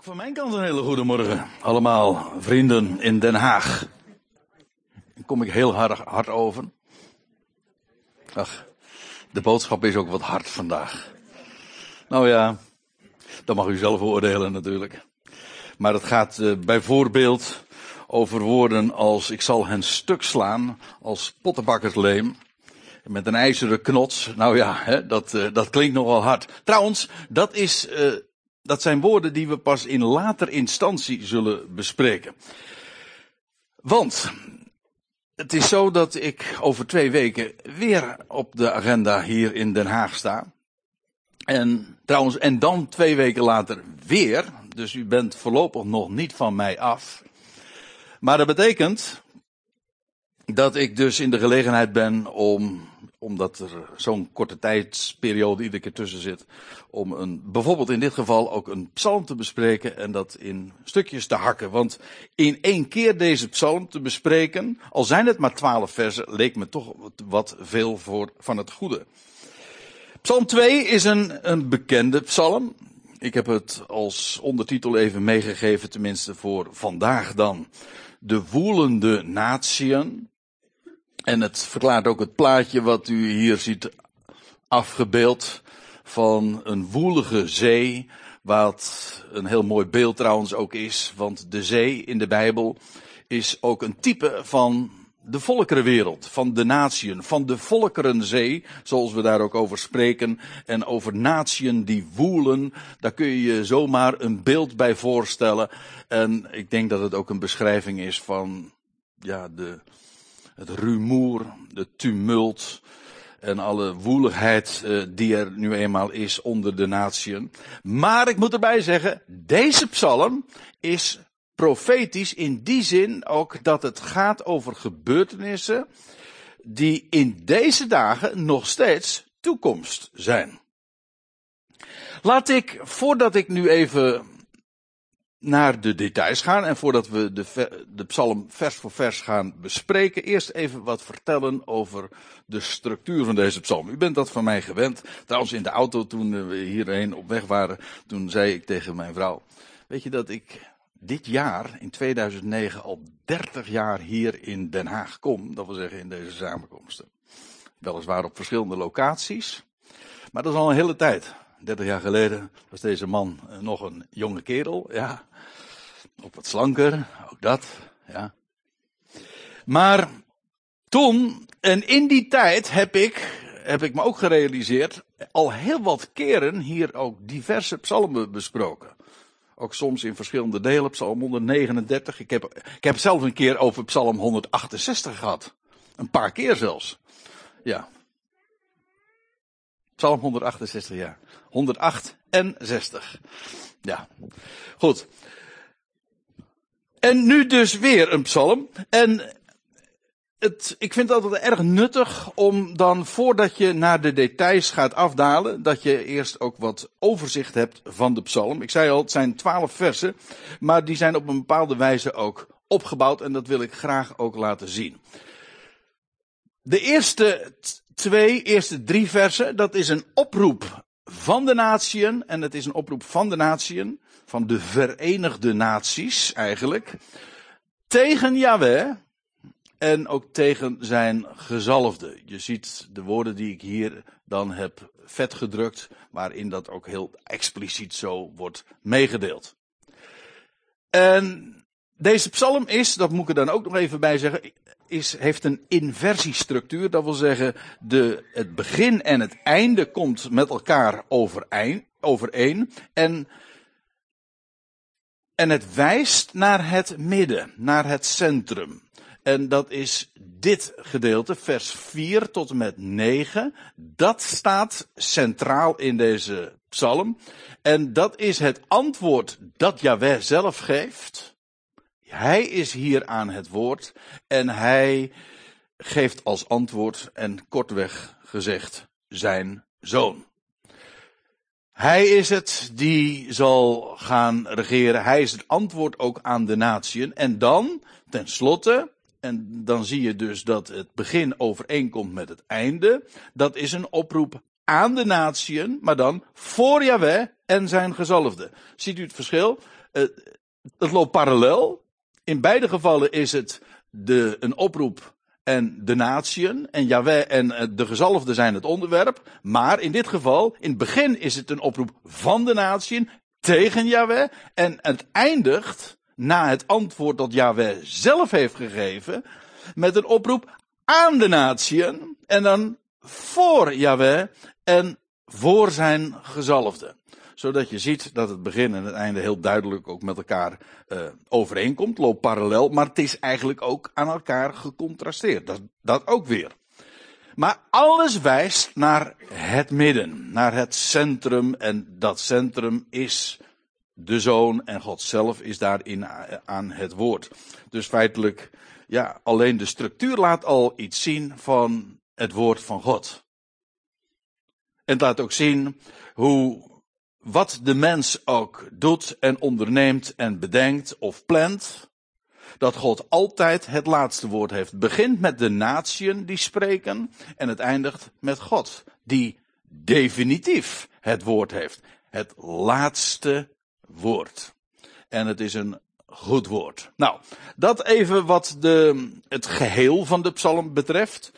Ook van mijn kant een hele goede morgen. Allemaal vrienden in Den Haag. Daar kom ik heel hard, hard over. Ach, de boodschap is ook wat hard vandaag. Nou ja, dat mag u zelf oordelen natuurlijk. Maar het gaat uh, bijvoorbeeld over woorden als ik zal hen stuk slaan als pottenbakkersleem. Met een ijzeren knots. Nou ja, hè, dat, uh, dat klinkt nogal hard. Trouwens, dat is uh, dat zijn woorden die we pas in later instantie zullen bespreken. Want het is zo dat ik over twee weken weer op de agenda hier in Den Haag sta. En trouwens, en dan twee weken later weer. Dus u bent voorlopig nog niet van mij af. Maar dat betekent dat ik dus in de gelegenheid ben om omdat er zo'n korte tijdsperiode iedere keer tussen zit, om een, bijvoorbeeld in dit geval ook een psalm te bespreken en dat in stukjes te hakken. Want in één keer deze psalm te bespreken, al zijn het maar twaalf versen, leek me toch wat veel voor van het goede. Psalm 2 is een, een bekende psalm. Ik heb het als ondertitel even meegegeven, tenminste voor vandaag dan. De woelende natieën. En het verklaart ook het plaatje wat u hier ziet afgebeeld van een woelige zee, wat een heel mooi beeld trouwens ook is, want de zee in de Bijbel is ook een type van de volkerenwereld, van de natieën, van de volkerenzee, zoals we daar ook over spreken, en over natieën die woelen, daar kun je je zomaar een beeld bij voorstellen. En ik denk dat het ook een beschrijving is van, ja, de, het rumoer, de tumult en alle woeligheid uh, die er nu eenmaal is onder de natieën. Maar ik moet erbij zeggen, deze psalm is profetisch in die zin ook dat het gaat over gebeurtenissen die in deze dagen nog steeds toekomst zijn. Laat ik, voordat ik nu even naar de details gaan en voordat we de, de psalm vers voor vers gaan bespreken, eerst even wat vertellen over de structuur van deze psalm. U bent dat van mij gewend. Trouwens, in de auto toen we hierheen op weg waren, toen zei ik tegen mijn vrouw, weet je dat ik dit jaar, in 2009, al 30 jaar hier in Den Haag kom, dat wil zeggen in deze samenkomsten. Weliswaar op verschillende locaties, maar dat is al een hele tijd. 30 jaar geleden was deze man nog een jonge kerel, ja. Op wat slanker, ook dat, ja. Maar toen, en in die tijd heb ik, heb ik me ook gerealiseerd, al heel wat keren hier ook diverse psalmen besproken. Ook soms in verschillende delen, psalm 139. Ik heb, ik heb zelf een keer over psalm 168 gehad. Een paar keer zelfs. Ja. Psalm 168, ja. 108 en 60. Ja. Goed. En nu dus weer een psalm. En het, ik vind het altijd erg nuttig om dan voordat je naar de details gaat afdalen, dat je eerst ook wat overzicht hebt van de psalm. Ik zei al, het zijn twaalf versen, maar die zijn op een bepaalde wijze ook opgebouwd en dat wil ik graag ook laten zien. De eerste twee, eerste drie versen, dat is een oproep van de natieën en het is een oproep van de natieën van de Verenigde Naties eigenlijk, tegen Yahweh en ook tegen zijn gezalfde. Je ziet de woorden die ik hier dan heb vetgedrukt, waarin dat ook heel expliciet zo wordt meegedeeld. En deze psalm is, dat moet ik er dan ook nog even bij zeggen, is, heeft een inversiestructuur. Dat wil zeggen, de, het begin en het einde komt met elkaar overeen. overeen en en het wijst naar het midden, naar het centrum. En dat is dit gedeelte, vers 4 tot en met 9. Dat staat centraal in deze psalm. En dat is het antwoord dat Yahweh zelf geeft. Hij is hier aan het woord en hij geeft als antwoord en kortweg gezegd zijn zoon. Hij is het die zal gaan regeren. Hij is het antwoord ook aan de natieën. En dan, tenslotte, en dan zie je dus dat het begin overeenkomt met het einde. Dat is een oproep aan de natieën, maar dan voor Yahweh en zijn gezalfde. Ziet u het verschil? het loopt parallel. In beide gevallen is het de, een oproep en de natieën en Yahweh en de gezalfde zijn het onderwerp. Maar in dit geval, in het begin is het een oproep van de natieën tegen Yahweh. En het eindigt, na het antwoord dat Yahweh zelf heeft gegeven, met een oproep aan de natieën. En dan voor Yahweh en voor zijn gezalfde zodat je ziet dat het begin en het einde heel duidelijk ook met elkaar uh, overeenkomt, loopt parallel, maar het is eigenlijk ook aan elkaar gecontrasteerd. Dat, dat ook weer. Maar alles wijst naar het midden, naar het centrum en dat centrum is de zoon en God zelf is daarin aan het woord. Dus feitelijk, ja, alleen de structuur laat al iets zien van het woord van God. En het laat ook zien hoe wat de mens ook doet en onderneemt en bedenkt of plant, dat God altijd het laatste woord heeft. Begint met de natieën die spreken en het eindigt met God, die definitief het woord heeft. Het laatste woord. En het is een goed woord. Nou, dat even wat de, het geheel van de psalm betreft.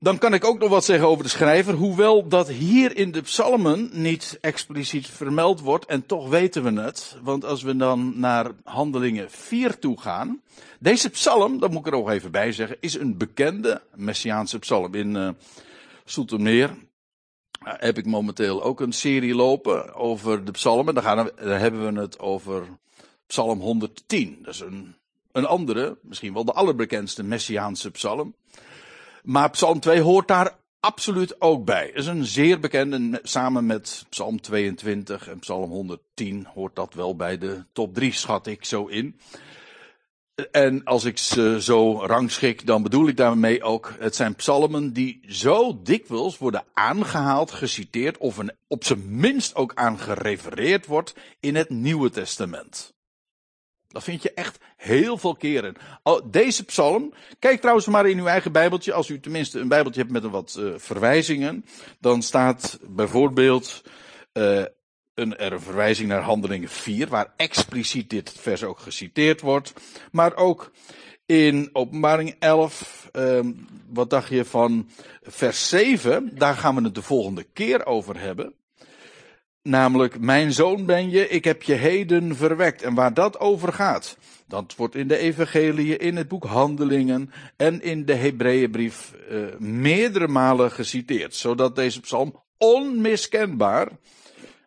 Dan kan ik ook nog wat zeggen over de schrijver, hoewel dat hier in de psalmen niet expliciet vermeld wordt, en toch weten we het, want als we dan naar handelingen 4 toe gaan, deze psalm, dat moet ik er ook even bij zeggen, is een bekende Messiaanse psalm. In uh, heb ik momenteel ook een serie lopen over de psalmen, daar, gaan we, daar hebben we het over psalm 110. Dat is een, een andere, misschien wel de allerbekendste Messiaanse psalm. Maar Psalm 2 hoort daar absoluut ook bij. Is een zeer bekende, samen met Psalm 22 en Psalm 110 hoort dat wel bij de top 3, schat ik zo in. En als ik ze zo rangschik, dan bedoel ik daarmee ook, het zijn psalmen die zo dikwijls worden aangehaald, geciteerd, of een, op zijn minst ook aan gerefereerd wordt in het Nieuwe Testament. Dat vind je echt heel veel keren. Oh, deze psalm, kijk trouwens maar in uw eigen bijbeltje, als u tenminste een bijbeltje hebt met een wat uh, verwijzingen, dan staat bijvoorbeeld uh, een, er verwijzing naar Handelingen 4, waar expliciet dit vers ook geciteerd wordt, maar ook in Openbaring 11, uh, wat dacht je van vers 7, daar gaan we het de volgende keer over hebben. Namelijk, mijn zoon ben je, ik heb je heden verwekt. En waar dat over gaat, dat wordt in de evangelie, in het boek Handelingen en in de Hebreeënbrief uh, meerdere malen geciteerd. Zodat deze psalm onmiskenbaar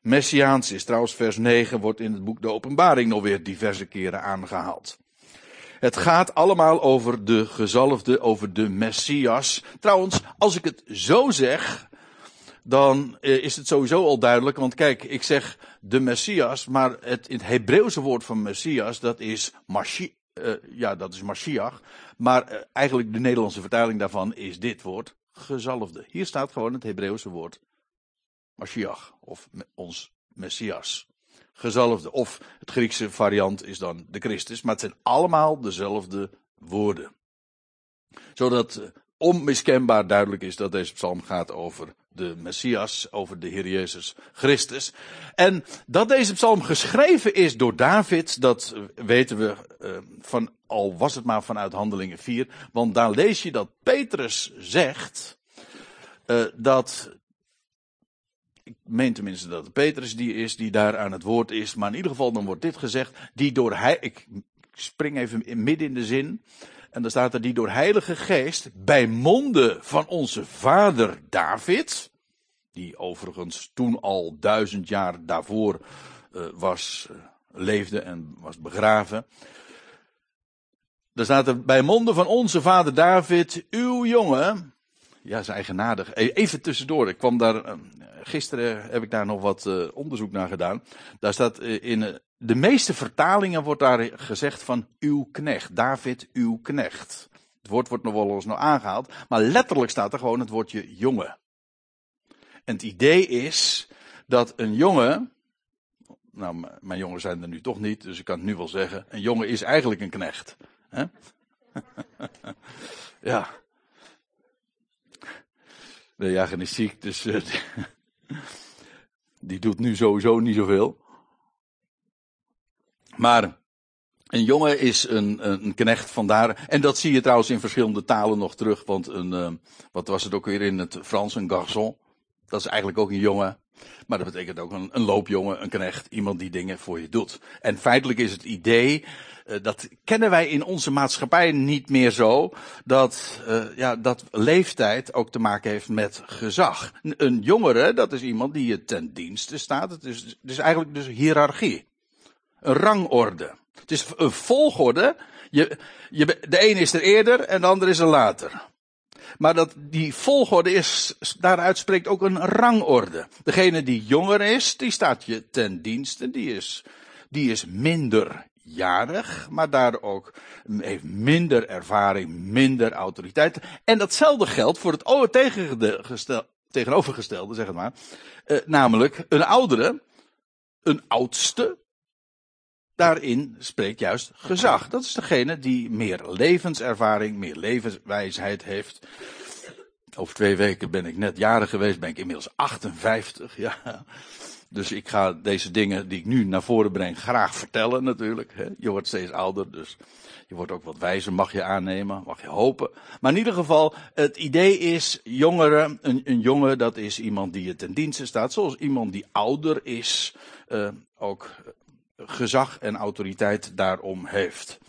messiaans is. Trouwens, vers 9 wordt in het boek De Openbaring nog weer diverse keren aangehaald. Het gaat allemaal over de gezalfde, over de Messias. Trouwens, als ik het zo zeg, dan eh, is het sowieso al duidelijk. Want kijk, ik zeg de Messias, maar het, het Hebreeuwse woord van Messias, dat is Mashi, uh, ja, dat is Mashiach. Maar uh, eigenlijk de Nederlandse vertaling daarvan is dit woord, gezalfde. Hier staat gewoon het Hebreeuwse woord Mashiach, of ons Messias. Gezalfde. Of het Griekse variant is dan de Christus, maar het zijn allemaal dezelfde woorden. Zodat onmiskenbaar duidelijk is dat deze psalm gaat over de Messias, over de Heer Jezus Christus. En dat deze psalm geschreven is door David, dat weten we uh, van, al was het maar vanuit Handelingen 4, want daar lees je dat Petrus zegt uh, dat, ik meen tenminste dat het Petrus die is, die daar aan het woord is, maar in ieder geval dan wordt dit gezegd, die door hij, ik spring even midden in de zin, en dan staat er die door Heilige Geest bij monden van onze vader David, die overigens toen al duizend jaar daarvoor uh, was, uh, leefde en was begraven. Dan staat er bij monden van onze vader David, uw jongen, ja, zijn eigenaardig. Even tussendoor, ik kwam daar, uh, gisteren heb ik daar nog wat onderzoek naar gedaan. Daar staat in de meeste vertalingen wordt daar gezegd van uw knecht. David, uw knecht. Het woord wordt nog wel eens nog aangehaald. Maar letterlijk staat er gewoon het woordje jongen. En het idee is dat een jongen. Nou, mijn jongen zijn er nu toch niet, dus ik kan het nu wel zeggen. Een jongen is eigenlijk een knecht. Hè? ja. De jager is ziek, dus. Uh, die doet nu sowieso niet zoveel. Maar een jongen is een, een knecht vandaar. En dat zie je trouwens in verschillende talen nog terug. Want een, uh, wat was het ook weer in het Frans? Een garçon. Dat is eigenlijk ook een jongen. Maar dat betekent ook een, een loopjongen, een knecht. Iemand die dingen voor je doet. En feitelijk is het idee uh, dat kennen wij in onze maatschappij niet meer zo, dat, uh, ja, dat leeftijd ook te maken heeft met gezag. Een jongere, dat is iemand die je ten dienste staat. Het is, het is eigenlijk dus hiërarchie. Een rangorde. Het is een volgorde. Je, je, de een is er eerder en de ander is er later. Maar dat, die volgorde is, daaruit spreekt ook een rangorde. Degene die jonger is, die staat je ten dienste, die is, die is minder jarig, maar daar ook heeft minder ervaring, minder autoriteit. En datzelfde geldt voor het tegenovergestelde, zeg het maar. Uh, namelijk een oudere, een oudste, daarin spreekt juist gezag. Dat is degene die meer levenservaring, meer levenswijsheid heeft. Over twee weken ben ik net jarig geweest, ben ik inmiddels 58, ja. Dus ik ga deze dingen die ik nu naar voren breng graag vertellen natuurlijk. Je wordt steeds ouder, dus je wordt ook wat wijzer, mag je aannemen, mag je hopen. Maar in ieder geval, het idee is, jongeren, een, een jongen dat is iemand die je ten dienste staat. Zoals iemand die ouder is, uh, ook gezag en autoriteit daarom heeft.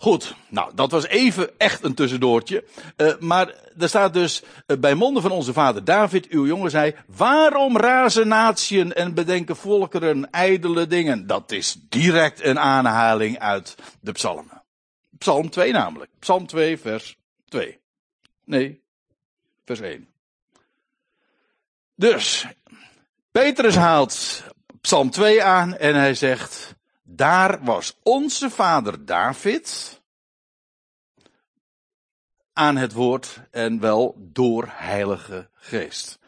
Goed, nou, dat was even echt een tussendoortje. Uh, maar er staat dus uh, bij monden van onze vader David, uw jongen zei, waarom razen natieën en bedenken volkeren ijdele dingen? Dat is direct een aanhaling uit de psalmen. Psalm 2 namelijk. Psalm 2, vers 2. Nee, vers 1. Dus, Petrus haalt Psalm 2 aan en hij zegt, daar was onze vader David aan het woord en wel door Heilige Geest.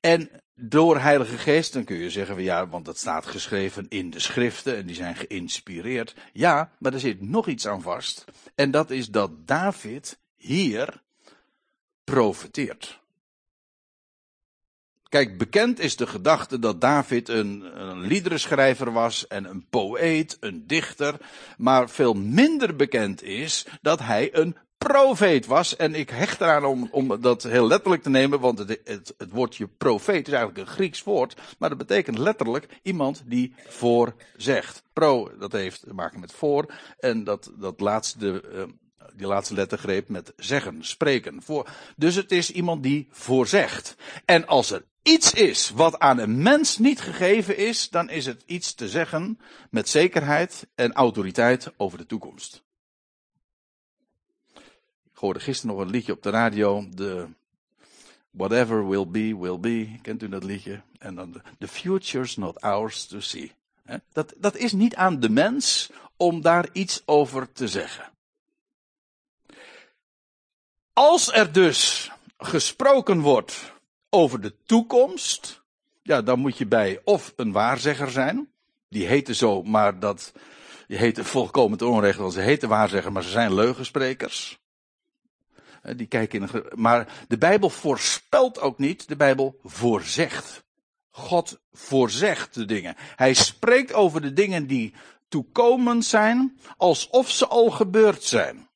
En door Heilige Geest, dan kun je zeggen, ja, want dat staat geschreven in de schriften en die zijn geïnspireerd. Ja, maar er zit nog iets aan vast. En dat is dat David hier profeteert. Kijk, bekend is de gedachte dat David een, een liederenschrijver was en een poëet, een dichter. Maar veel minder bekend is dat hij een profeet was. En ik hecht eraan om, om dat heel letterlijk te nemen, want het, het, woordje profeet is eigenlijk een Grieks woord. Maar dat betekent letterlijk iemand die voorzegt. Pro, dat heeft te maken met voor. En dat, dat laatste, uh, die laatste lettergreep met zeggen, spreken. Voor. Dus het is iemand die voorzegt. En als er iets is wat aan een mens niet gegeven is, dan is het iets te zeggen met zekerheid en autoriteit over de toekomst. Ik hoorde gisteren nog een liedje op de radio, de Whatever will be, will be. Kent u dat liedje? En dan The future's not ours to see. Dat, dat is niet aan de mens om daar iets over te zeggen. Als er dus gesproken wordt over de toekomst, ja, dan moet je bij of een waarzegger zijn. Die heten zo, maar dat, die heten volkomen te onrecht, want ze heten waarzegger, maar ze zijn leugensprekers. Die kijken in, maar de Bijbel voorspelt ook niet, de Bijbel voorzegt. God voorzegt de dingen. Hij spreekt over de dingen die toekomend zijn, alsof ze al gebeurd zijn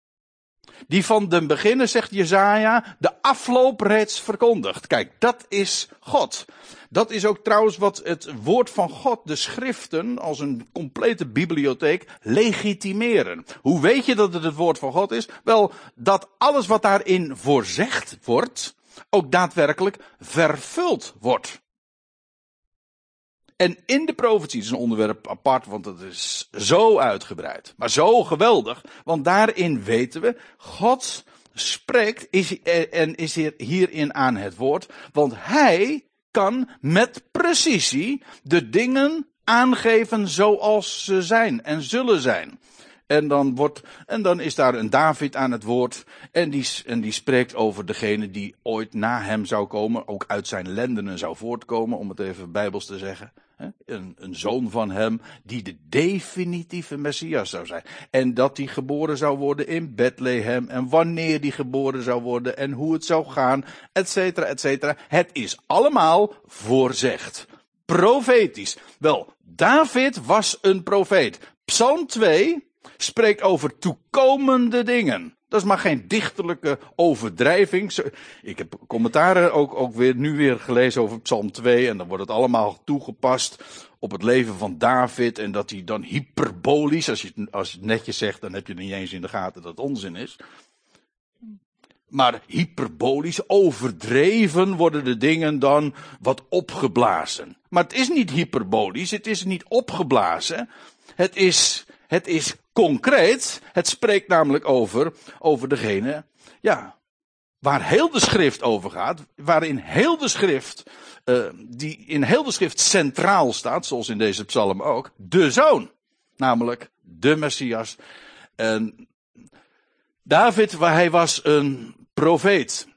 die van den beginnen, zegt Jezaja, de afloop reeds verkondigt. Kijk, dat is God. Dat is ook trouwens wat het woord van God, de schriften, als een complete bibliotheek, legitimeren. Hoe weet je dat het het woord van God is? Wel, dat alles wat daarin voorzegd wordt, ook daadwerkelijk vervuld wordt. En in de profetie is een onderwerp apart, want het is zo uitgebreid. Maar zo geweldig, want daarin weten we, God spreekt is, en is hierin aan het woord, want hij kan met precisie de dingen aangeven zoals ze zijn en zullen zijn. En dan, wordt, en dan is daar een David aan het woord. En die, en die spreekt over degene die ooit na hem zou komen. Ook uit zijn lendenen zou voortkomen, om het even bijbels te zeggen. Een, een, zoon van hem die de definitieve Messias zou zijn. En dat die geboren zou worden in Bethlehem. En wanneer die geboren zou worden. En hoe het zou gaan. Et cetera, et cetera. Het is allemaal voorzegd. Profetisch. Wel, David was een profeet. Psalm 2 spreekt over toekomende dingen. Dat is maar geen dichterlijke overdrijving. Ik heb commentaren ook, ook weer, nu weer gelezen over Psalm 2. En dan wordt het allemaal toegepast op het leven van David. En dat hij dan hyperbolisch, als je, als je het netjes zegt, dan heb je niet eens in de gaten dat het onzin is. Maar hyperbolisch, overdreven worden de dingen dan wat opgeblazen. Maar het is niet hyperbolisch, het is niet opgeblazen. Het is, het is concreet. Het spreekt namelijk over, over degene, ja, waar heel de schrift over gaat. Waarin heel de schrift, uh, die in heel de schrift centraal staat, zoals in deze psalm ook, de zoon. Namelijk de Messias. En David, hij was een profeet.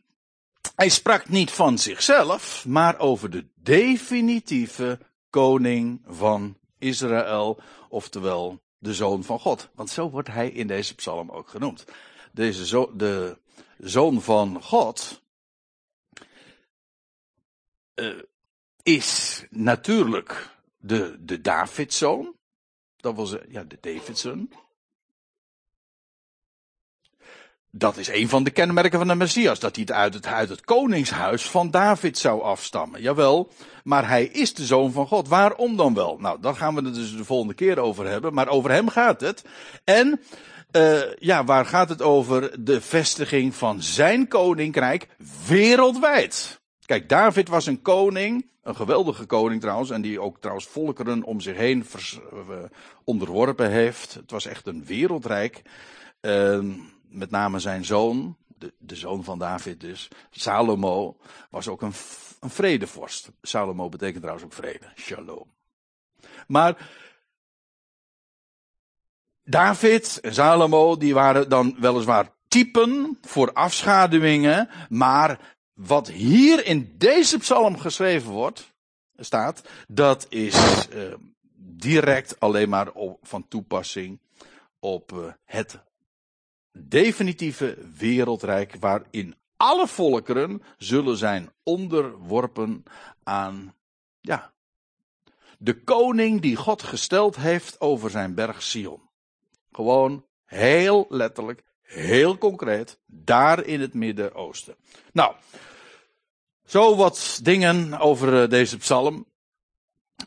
Hij sprak niet van zichzelf, maar over de definitieve koning van Israël, oftewel de zoon van God. Want zo wordt hij in deze psalm ook genoemd. Deze zo, de zoon van God uh, is natuurlijk de, de Davidzoon. Dat was ja, de Davidzoon. Dat is een van de kenmerken van de Messias, dat hij het uit, het uit het koningshuis van David zou afstammen. Jawel, maar hij is de zoon van God. Waarom dan wel? Nou, daar gaan we het dus de volgende keer over hebben, maar over hem gaat het. En, uh, ja, waar gaat het over? De vestiging van zijn koninkrijk wereldwijd. Kijk, David was een koning, een geweldige koning trouwens, en die ook trouwens volkeren om zich heen uh, onderworpen heeft. Het was echt een wereldrijk. Uh, met name zijn zoon, de, de, zoon van David dus, Salomo, was ook een, een vredevorst. Salomo betekent trouwens ook vrede, shalom. Maar David en Salomo, die waren dan weliswaar typen voor afschaduwingen, maar wat hier in deze psalm geschreven wordt, staat, dat is uh, direct alleen maar van toepassing op uh, het definitieve wereldrijk waarin alle volkeren zullen zijn onderworpen aan, ja, de koning die God gesteld heeft over zijn berg Sion. Gewoon heel letterlijk, heel concreet, daar in het Midden-Oosten. Nou, zo wat dingen over eh, deze psalm.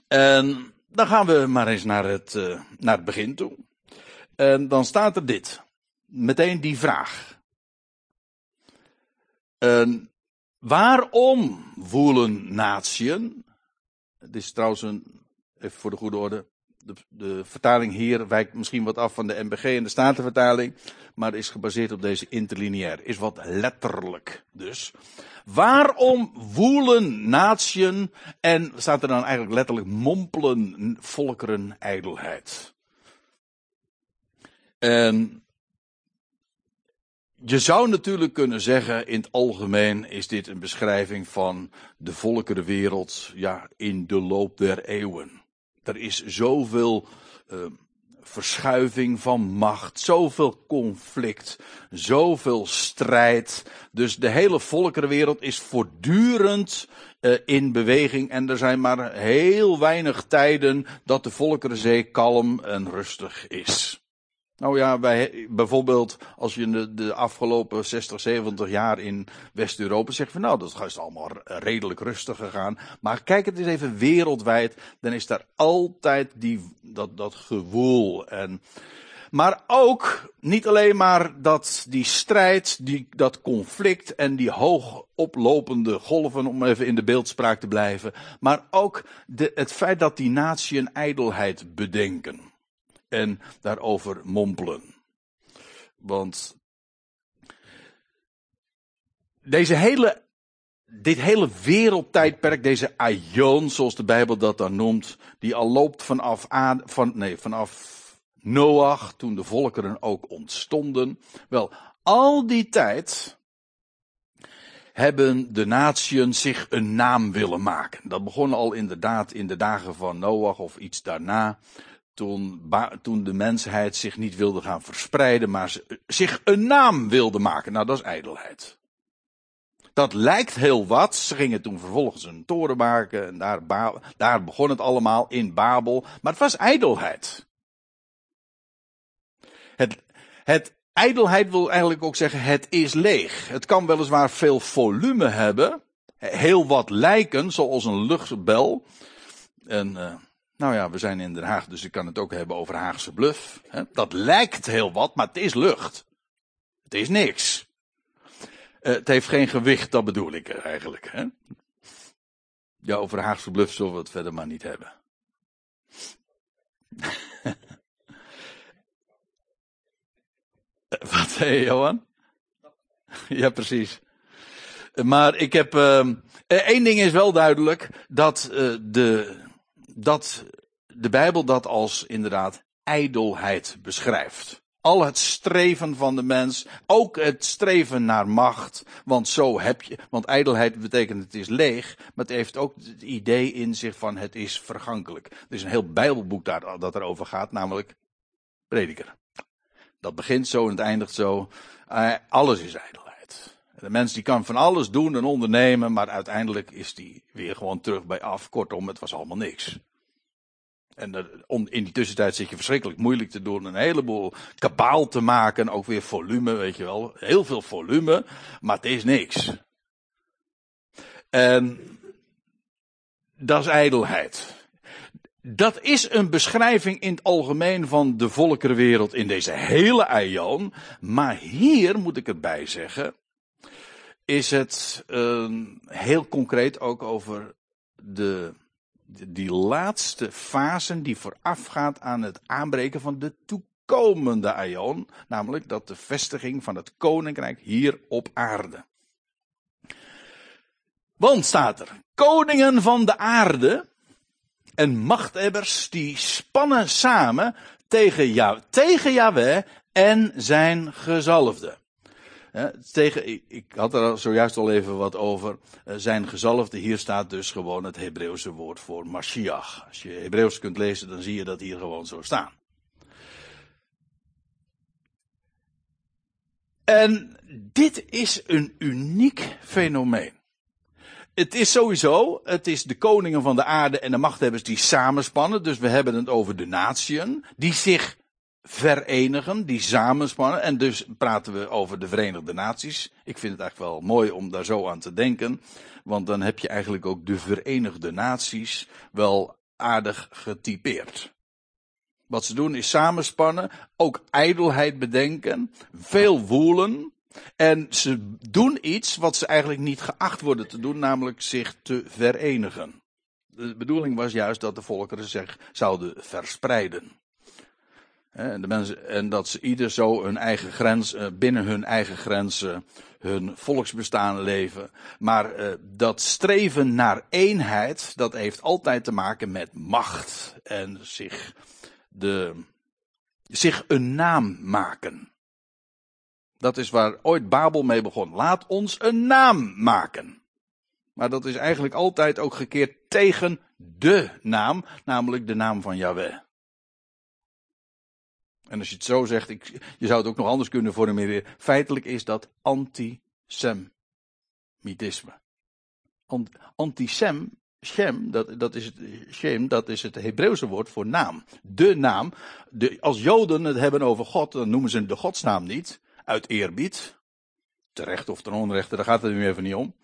En dan gaan we maar eens naar het, uh, naar het begin toe. En dan staat er dit meteen die vraag. Uh, waarom woelen natieën? Het is trouwens een, even voor de goede orde, de, de, vertaling hier wijkt misschien wat af van de MBG en de Statenvertaling, maar is gebaseerd op deze interlineair. Is wat letterlijk dus. Waarom woelen natieën en staat er dan eigenlijk letterlijk mompelen volkeren ijdelheid? En je zou natuurlijk kunnen zeggen, in het algemeen is dit een beschrijving van de volkerenwereld, ja, in de loop der eeuwen. Er is zoveel uh, verschuiving van macht, zoveel conflict, zoveel strijd. Dus de hele volkerenwereld is voortdurend uh, in beweging en er zijn maar heel weinig tijden dat de volkerenzee kalm en rustig is. Nou ja, bij, bijvoorbeeld als je de, de afgelopen 60, 70 jaar in West-Europa zegt van nou, dat is allemaal redelijk rustig gegaan. Maar kijk het eens even wereldwijd, dan is daar altijd die, dat, dat gewoel. En, maar ook niet alleen maar dat die strijd, die, dat conflict en die hoog oplopende golven, om even in de beeldspraak te blijven. Maar ook de, het feit dat die natie een ijdelheid bedenken en daarover mompelen. Want deze hele, dit hele wereldtijdperk, deze aion, zoals de Bijbel dat dan noemt, die al loopt vanaf, van, nee, vanaf Noach, toen de volkeren ook ontstonden. Wel, al die tijd hebben de natieën zich een naam willen maken. Dat begon al inderdaad in de dagen van Noach of iets daarna toen, toen de mensheid zich niet wilde gaan verspreiden, maar zich een naam wilde maken. Nou, dat is ijdelheid. Dat lijkt heel wat. Ze gingen toen vervolgens een toren maken en daar, daar begon het allemaal in Babel. Maar het was ijdelheid. Het, het ijdelheid wil eigenlijk ook zeggen, het is leeg. Het kan weliswaar veel volume hebben, heel wat lijken, zoals een luchtbel. En uh, nou ja, we zijn in Den Haag, dus ik kan het ook hebben over Haagse bluff. Dat lijkt heel wat, maar het is lucht. Het is niks. Uh, het heeft geen gewicht, dat bedoel ik eigenlijk. Ja, over Haagse bluff zullen we het verder maar niet hebben. Wat zei je, Johan? Ja, precies. Maar ik heb. Uh, één ding is wel duidelijk: dat, uh, de, dat de Bijbel dat als inderdaad ijdelheid beschrijft. Al het streven van de mens, ook het streven naar macht, want zo heb je, want ijdelheid betekent het is leeg, maar het heeft ook het idee in zich van het is vergankelijk. Er is een heel Bijbelboek daar, dat erover gaat, namelijk Prediker. Dat begint zo en het eindigt zo. Uh, alles is ijdelheid. De mens die kan van alles doen en ondernemen, maar uiteindelijk is die weer gewoon terug bij af. Kortom, het was allemaal niks. En in die tussentijd zit je verschrikkelijk moeilijk te doen. Een heleboel kabaal te maken. Ook weer volume, weet je wel. Heel veel volume. Maar het is niks. En dat is ijdelheid. Dat is een beschrijving in het algemeen van de volkerenwereld in deze hele aion. Maar hier moet ik erbij zeggen. Is het uh, heel concreet ook over de die laatste fase die voorafgaat aan het aanbreken van de toekomende aion, namelijk dat de vestiging van het koninkrijk hier op aarde. Want staat er, koningen van de aarde en machthebbers die spannen samen tegen, ja, tegen en zijn gezalfde tegen, ik, had er zojuist al even wat over. Uh, zijn gezalfde, hier staat dus gewoon het Hebreeuwse woord voor Mashiach. Als je Hebreeuws kunt lezen, dan zie je dat hier gewoon zo staan. En dit is een uniek fenomeen. Het is sowieso, het is de koningen van de aarde en de machthebbers die samenspannen. Dus we hebben het over de natieën, die zich verenigen, die samenspannen. En dus praten we over de Verenigde Naties. Ik vind het eigenlijk wel mooi om daar zo aan te denken. Want dan heb je eigenlijk ook de Verenigde Naties wel aardig getypeerd. Wat ze doen is samenspannen, ook ijdelheid bedenken, veel woelen. En ze doen iets wat ze eigenlijk niet geacht worden te doen, namelijk zich te verenigen. De bedoeling was juist dat de volkeren zich zouden verspreiden. En, dat ze ieder zo hun eigen grens, eh, binnen hun eigen grenzen, hun volksbestaan leven. Maar uh, dat streven naar eenheid, dat heeft altijd te maken met macht. En zich, de, zich een naam maken. Dat is waar ooit Babel mee begon. Laat ons een naam maken. Maar dat is eigenlijk altijd ook gekeerd tegen de naam, namelijk de naam van Yahweh. En als je het zo zegt, ik, je zou het ook nog anders kunnen formuleren. Feitelijk is dat antisemitisme. Antisem, Shem, dat, dat, is het, Shem, dat is het Hebreeuwse woord voor naam. De naam. De, als Joden het hebben over God, dan noemen ze de godsnaam niet. Uit eerbied. Terecht of ten onrechte, daar gaat het nu even niet om.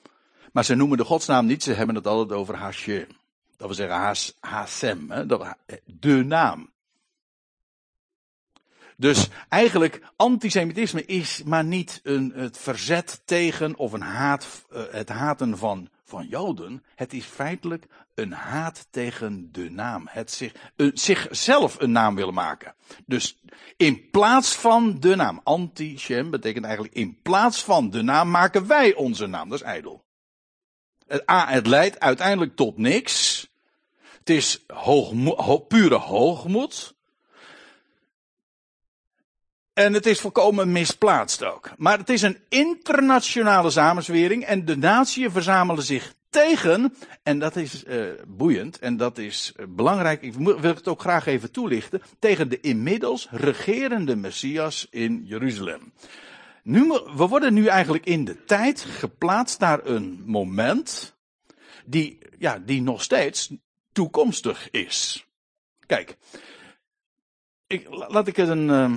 Maar ze noemen de godsnaam niet, ze hebben het altijd over Hashem. Dat wil zeggen Has, Hasem, hè, de naam. Dus eigenlijk, antisemitisme is maar niet een, het verzet tegen of een haat, uh, het haten van, van Joden. Het is feitelijk een haat tegen de naam. Het zich, uh, zichzelf een naam willen maken. Dus in plaats van de naam, anti-shem betekent eigenlijk in plaats van de naam maken wij onze naam. Dat is ijdel. Het, A, het leidt uiteindelijk tot niks. Het is pure hoogmoed. En het is volkomen misplaatst ook. Maar het is een internationale samenzwering en de naties verzamelen zich tegen, en dat is uh, boeiend en dat is uh, belangrijk, ik wil het ook graag even toelichten, tegen de inmiddels regerende Messias in Jeruzalem. Nu, we worden nu eigenlijk in de tijd geplaatst naar een moment die, ja, die nog steeds toekomstig is. Kijk, ik, laat ik het een, uh,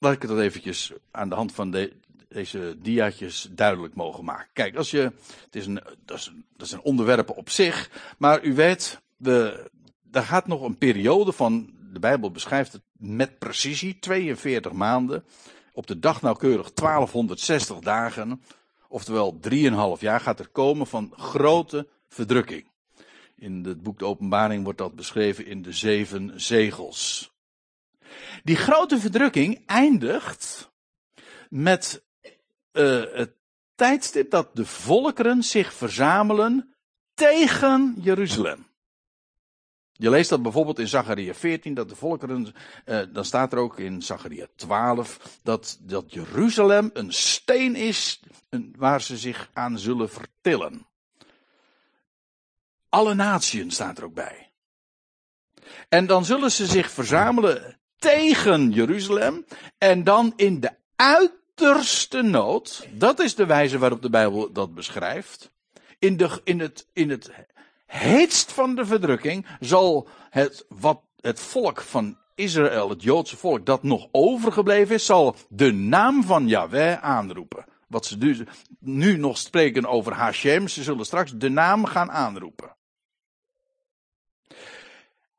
laat ik het eventjes aan de hand van de, deze diaatjes duidelijk mogen maken. Kijk, als je, het is een, dat, is, dat is een onderwerp op zich, maar u weet, we, daar gaat nog een periode van, de Bijbel beschrijft het met precisie, 42 maanden, op de dag nauwkeurig 1260 dagen, oftewel 3,5 jaar gaat er komen van grote verdrukking. In het boek De Openbaring wordt dat beschreven in de zeven zegels. Die grote verdrukking eindigt met uh, het tijdstip dat de volkeren zich verzamelen tegen Jeruzalem. Je leest dat bijvoorbeeld in Zacharia 14, dat de volkeren, uh, dan staat er ook in Zacharia 12, dat, dat Jeruzalem een steen is waar ze zich aan zullen vertillen. Alle naties staat er ook bij. En dan zullen ze zich verzamelen tegen Jeruzalem en dan in de uiterste nood, dat is de wijze waarop de Bijbel dat beschrijft, in, de, in, het, in het heetst van de verdrukking zal het, wat het volk van Israël, het Joodse volk, dat nog overgebleven is, zal de naam van Yahweh aanroepen. Wat ze nu, nu nog spreken over Hashem, ze zullen straks de naam gaan aanroepen.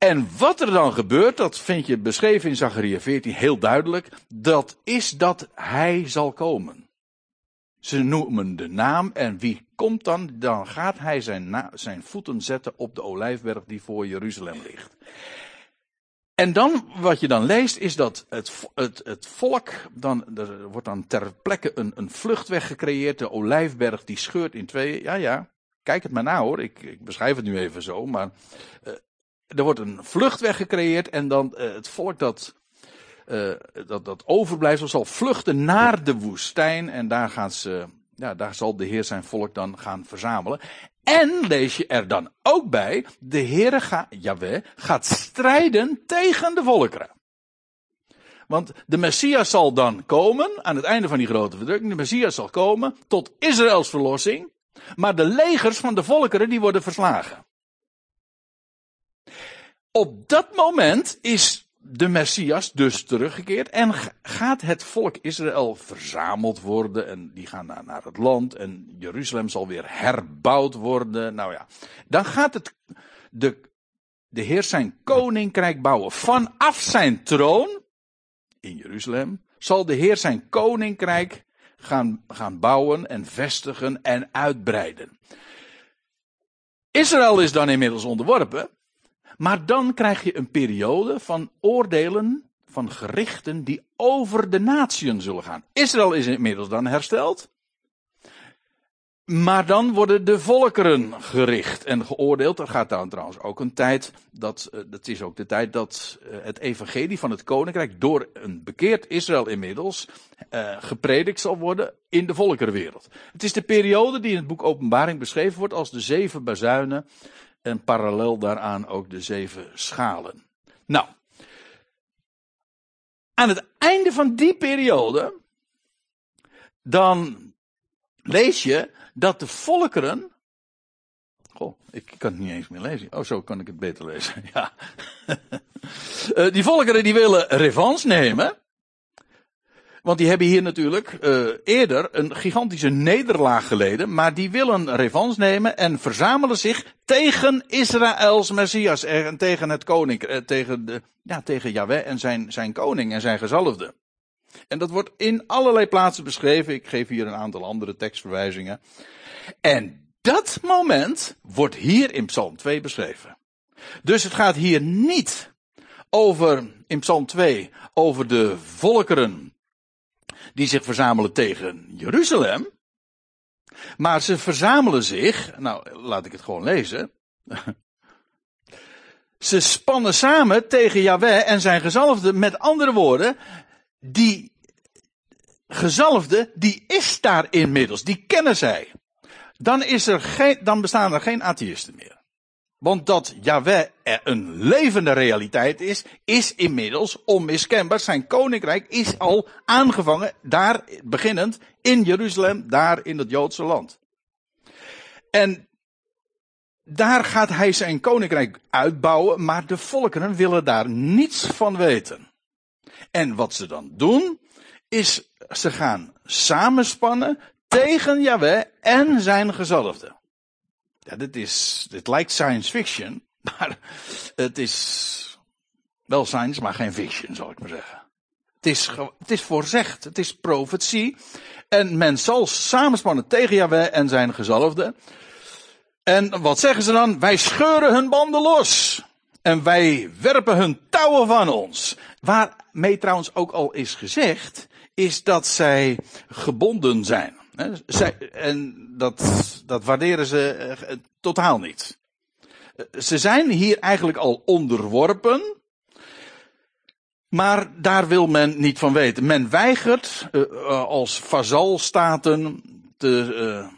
En wat er dan gebeurt, dat vind je beschreven in Zachariah 14 heel duidelijk, dat is dat hij zal komen. Ze noemen de naam en wie komt dan? Dan gaat hij zijn, zijn voeten zetten op de olijfberg die voor Jeruzalem ligt. En dan, wat je dan leest, is dat het, het, het volk, dan, er wordt dan ter plekke een, een vluchtweg gecreëerd. De olijfberg die scheurt in tweeën. Ja, ja, kijk het maar na hoor. Ik, ik beschrijf het nu even zo. Maar uh, er wordt een vluchtweg gecreëerd en dan uh, het volk dat, uh, dat, dat overblijft, zal vluchten naar de woestijn en daar gaan ze, ja, daar zal de Heer zijn volk dan gaan verzamelen. En lees je er dan ook bij, de Heere ga, gaat strijden tegen de volkeren. Want de Messias zal dan komen, aan het einde van die grote verdrukking, de Messias zal komen tot Israëls verlossing, maar de legers van de volkeren die worden verslagen. Op dat moment is de Messias dus teruggekeerd en gaat het volk Israël verzameld worden en die gaan naar, naar het land en Jeruzalem zal weer herbouwd worden. Nou ja, dan gaat het de, de Heer zijn koninkrijk bouwen. Vanaf zijn troon in Jeruzalem zal de Heer zijn koninkrijk gaan, gaan bouwen en vestigen en uitbreiden. Israël is dan inmiddels onderworpen. Maar dan krijg je een periode van oordelen, van gerichten die over de natieën zullen gaan. Israël is inmiddels dan hersteld. Maar dan worden de volkeren gericht en geoordeeld. Er gaat dan trouwens ook een tijd, dat, eh, dat is ook de tijd dat eh, het evangelie van het koninkrijk door een bekeerd Israël inmiddels uh, gepredikt zal worden in de volkerenwereld. Het is de periode die in het boek Openbaring beschreven wordt als de zeven bazuinen en parallel daaraan ook de zeven schalen. Nou, aan het einde van die periode, dan lees je dat de volkeren. Goh, ik kan het niet eens meer lezen. Oh, zo kan ik het beter lezen. Ja. Eh, die volkeren die willen revanche nemen. Want die hebben hier natuurlijk uh, eerder een gigantische nederlaag geleden. Maar die willen revanche nemen en verzamelen zich tegen Israëls Messias. En tegen het koning. Uh, tegen, de, ja, tegen Yahweh en zijn, zijn koning en zijn gezalfde. En dat wordt in allerlei plaatsen beschreven. Ik geef hier een aantal andere tekstverwijzingen. En dat moment wordt hier in Psalm 2 beschreven. Dus het gaat hier niet over, in Psalm 2, over de volkeren die zich verzamelen tegen Jeruzalem. Maar ze verzamelen zich, nou laat ik het gewoon lezen. Ze spannen samen tegen Yahweh en zijn gezalfde. Met andere woorden, die gezalfde, die is daar inmiddels. Die kennen zij. Dan, is er geen, dan bestaan er geen atheïsten meer. Want dat Yahweh een levende realiteit is, is inmiddels onmiskenbaar. Zijn koninkrijk is al aangevangen, daar beginnend in Jeruzalem, daar in het Joodse land. En daar gaat hij zijn koninkrijk uitbouwen, maar de volkeren willen daar niets van weten. En wat ze dan doen, is ze gaan samenspannen tegen Yahweh en zijn gezalfde. Ja, dit is, dit lijkt science fiction, maar het is wel science, maar geen fiction, zal ik maar zeggen. Het is, het is voorzegd, het is profetie. En men zal samenspannen tegen Yahweh en zijn gezalfde. En wat zeggen ze dan? Wij scheuren hun banden los. En wij werpen hun touwen van ons. Waarmee trouwens ook al is gezegd, is dat zij gebonden zijn. En dat, dat waarderen ze eh, totaal niet. Ze zijn hier eigenlijk al onderworpen. Maar daar wil men niet van weten. Men weigert als vazalstaten te,